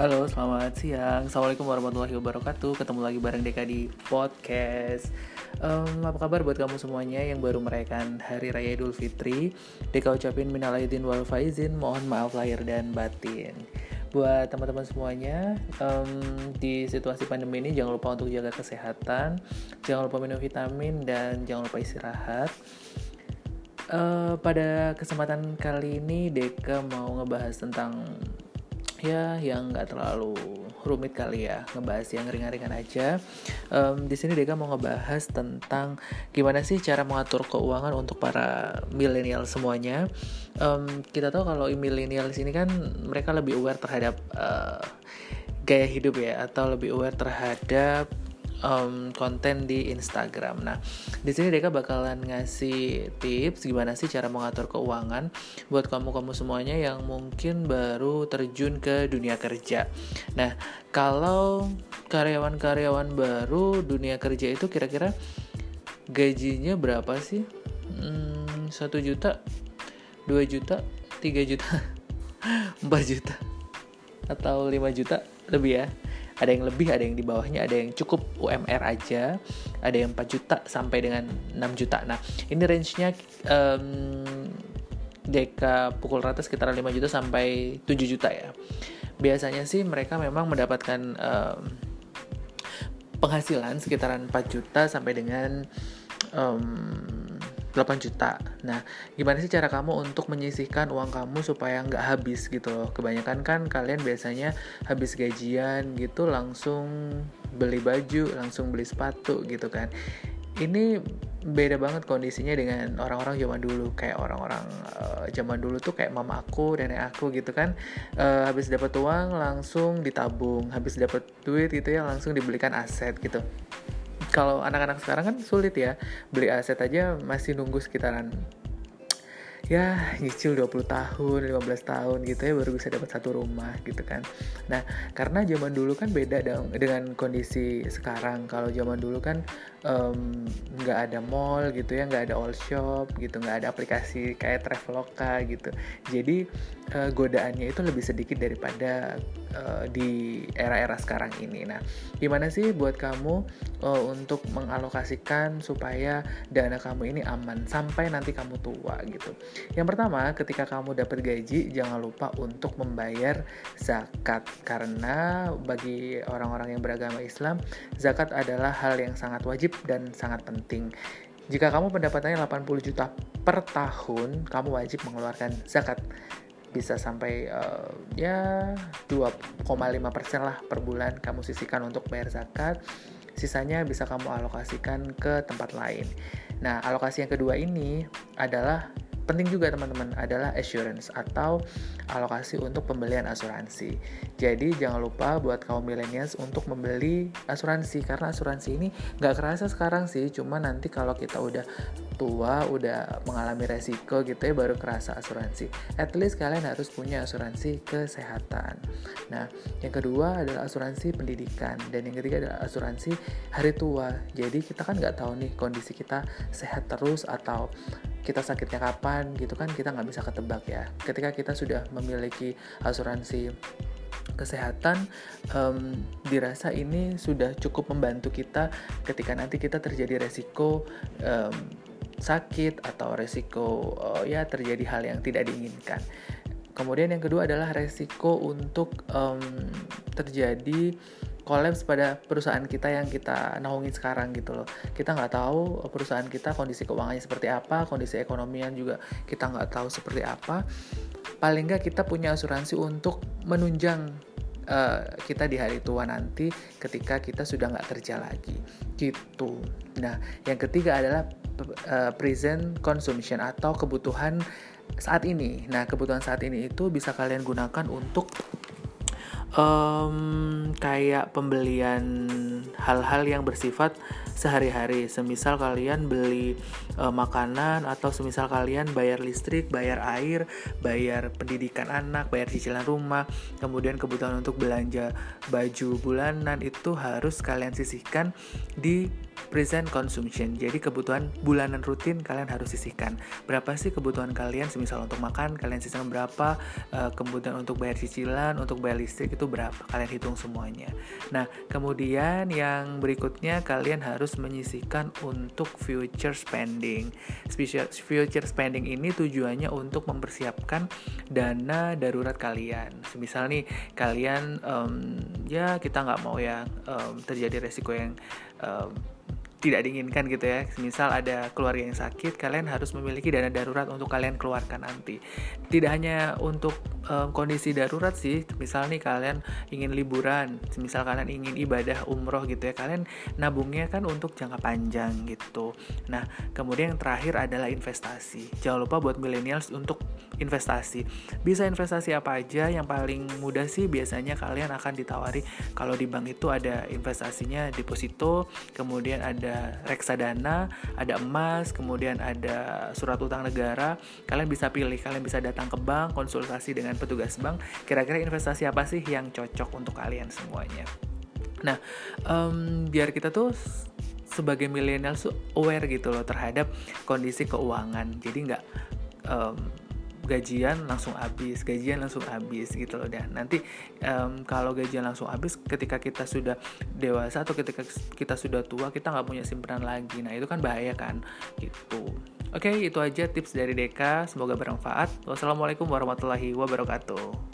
Halo, selamat siang. Assalamualaikum warahmatullahi wabarakatuh. Ketemu lagi bareng Deka di podcast. Um, apa kabar buat kamu semuanya yang baru merayakan Hari Raya Idul Fitri? Deka ucapin minal aidin wal faizin. Mohon maaf lahir dan batin. Buat teman-teman semuanya, um, di situasi pandemi ini jangan lupa untuk jaga kesehatan, jangan lupa minum vitamin dan jangan lupa istirahat. Uh, pada kesempatan kali ini Deka mau ngebahas tentang ya yang nggak terlalu rumit kali ya ngebahas yang ringan-ringan aja. Um, di sini Deka mau ngebahas tentang gimana sih cara mengatur keuangan untuk para milenial semuanya. Um, kita tahu kalau milenial sini kan mereka lebih aware terhadap uh, gaya hidup ya atau lebih aware terhadap um, konten di Instagram. Nah, di sini Deka bakalan ngasih tips gimana sih cara mengatur keuangan buat kamu-kamu semuanya yang mungkin baru terjun ke dunia kerja. Nah, kalau karyawan-karyawan baru dunia kerja itu kira-kira gajinya berapa sih? Hmm, juta, dua juta, tiga juta, empat juta, atau lima juta lebih ya? Ada yang lebih ada yang di bawahnya ada yang cukup UMR aja. Ada yang 4 juta sampai dengan 6 juta. Nah ini range-nya um, deka pukul rata sekitar 5 juta sampai 7 juta ya. Biasanya sih mereka memang mendapatkan um, penghasilan sekitaran 4 juta sampai dengan um, 8 juta. Nah, gimana sih cara kamu untuk menyisihkan uang kamu supaya nggak habis gitu loh? Kebanyakan kan kalian biasanya habis gajian gitu langsung beli baju, langsung beli sepatu gitu kan. Ini beda banget kondisinya dengan orang-orang zaman dulu kayak orang-orang uh, zaman dulu tuh kayak mama aku nenek aku gitu kan uh, habis dapat uang langsung ditabung habis dapat duit gitu ya langsung dibelikan aset gitu kalau anak-anak sekarang kan sulit ya beli aset aja masih nunggu sekitaran ya nyicil 20 tahun, 15 tahun gitu ya baru bisa dapat satu rumah gitu kan. Nah, karena zaman dulu kan beda dong dengan kondisi sekarang. Kalau zaman dulu kan nggak um, ada mall gitu ya, nggak ada all shop gitu, nggak ada aplikasi kayak Traveloka gitu. Jadi uh, godaannya itu lebih sedikit daripada uh, di era-era sekarang ini. Nah, gimana sih buat kamu uh, untuk mengalokasikan supaya dana kamu ini aman sampai nanti kamu tua gitu? Yang pertama, ketika kamu dapat gaji, jangan lupa untuk membayar zakat karena bagi orang-orang yang beragama Islam, zakat adalah hal yang sangat wajib dan sangat penting. Jika kamu pendapatannya 80 juta per tahun, kamu wajib mengeluarkan zakat. Bisa sampai uh, ya 2,5% lah per bulan kamu sisihkan untuk bayar zakat. Sisanya bisa kamu alokasikan ke tempat lain. Nah alokasi yang kedua ini adalah penting juga teman-teman adalah assurance atau alokasi untuk pembelian asuransi. Jadi jangan lupa buat kaum millennials untuk membeli asuransi karena asuransi ini nggak kerasa sekarang sih, cuma nanti kalau kita udah tua, udah mengalami resiko gitu ya baru kerasa asuransi. At least kalian harus punya asuransi kesehatan. Nah, yang kedua adalah asuransi pendidikan dan yang ketiga adalah asuransi hari tua. Jadi kita kan nggak tahu nih kondisi kita sehat terus atau kita sakitnya kapan gitu kan kita nggak bisa ketebak ya ketika kita sudah memiliki asuransi kesehatan um, dirasa ini sudah cukup membantu kita ketika nanti kita terjadi resiko um, sakit atau resiko uh, ya terjadi hal yang tidak diinginkan. Kemudian yang kedua adalah resiko untuk um, terjadi kolaps pada perusahaan kita yang kita naungin sekarang gitu loh. Kita nggak tahu perusahaan kita kondisi keuangannya seperti apa kondisi ekonomian juga kita nggak tahu seperti apa. Paling nggak kita punya asuransi untuk menunjang uh, kita di hari tua nanti ketika kita sudah nggak kerja lagi. Gitu. Nah yang ketiga adalah uh, present consumption atau kebutuhan saat ini. Nah kebutuhan saat ini itu bisa kalian gunakan untuk um, kayak pembelian hal-hal yang bersifat sehari-hari. Semisal kalian beli uh, makanan atau semisal kalian bayar listrik, bayar air, bayar pendidikan anak, bayar cicilan rumah, kemudian kebutuhan untuk belanja baju bulanan itu harus kalian sisihkan di present consumption. Jadi kebutuhan bulanan rutin kalian harus sisihkan. Berapa sih kebutuhan kalian? Semisal untuk makan kalian sisihkan berapa? Uh, kemudian untuk bayar cicilan, untuk bayar listrik itu berapa? Kalian hitung semuanya. Nah, kemudian yang berikutnya kalian harus menyisihkan untuk future spending. Future spending ini tujuannya untuk mempersiapkan dana darurat kalian. Misal nih kalian um, ya kita nggak mau ya um, terjadi resiko yang um, tidak diinginkan gitu ya. Misal ada keluarga yang sakit, kalian harus memiliki dana darurat untuk kalian keluarkan nanti. Tidak hanya untuk um, kondisi darurat sih, misal nih kalian ingin liburan, misal kalian ingin ibadah umroh gitu ya, kalian nabungnya kan untuk jangka panjang gitu. Nah, kemudian yang terakhir adalah investasi. Jangan lupa buat millennials untuk investasi. Bisa investasi apa aja? Yang paling mudah sih biasanya kalian akan ditawari kalau di bank itu ada investasinya deposito, kemudian ada ada reksadana, ada emas, kemudian ada surat utang negara. Kalian bisa pilih, kalian bisa datang ke bank, konsultasi dengan petugas bank. Kira-kira investasi apa sih yang cocok untuk kalian semuanya? Nah, um, biar kita tuh sebagai milenial aware gitu loh terhadap kondisi keuangan. Jadi nggak um, gajian langsung habis gajian langsung habis gitu loh dan nanti um, kalau gajian langsung habis ketika kita sudah dewasa atau ketika kita sudah tua kita nggak punya simpanan lagi nah itu kan bahaya kan gitu oke itu aja tips dari Deka. Semoga bermanfaat. Wassalamualaikum warahmatullahi wabarakatuh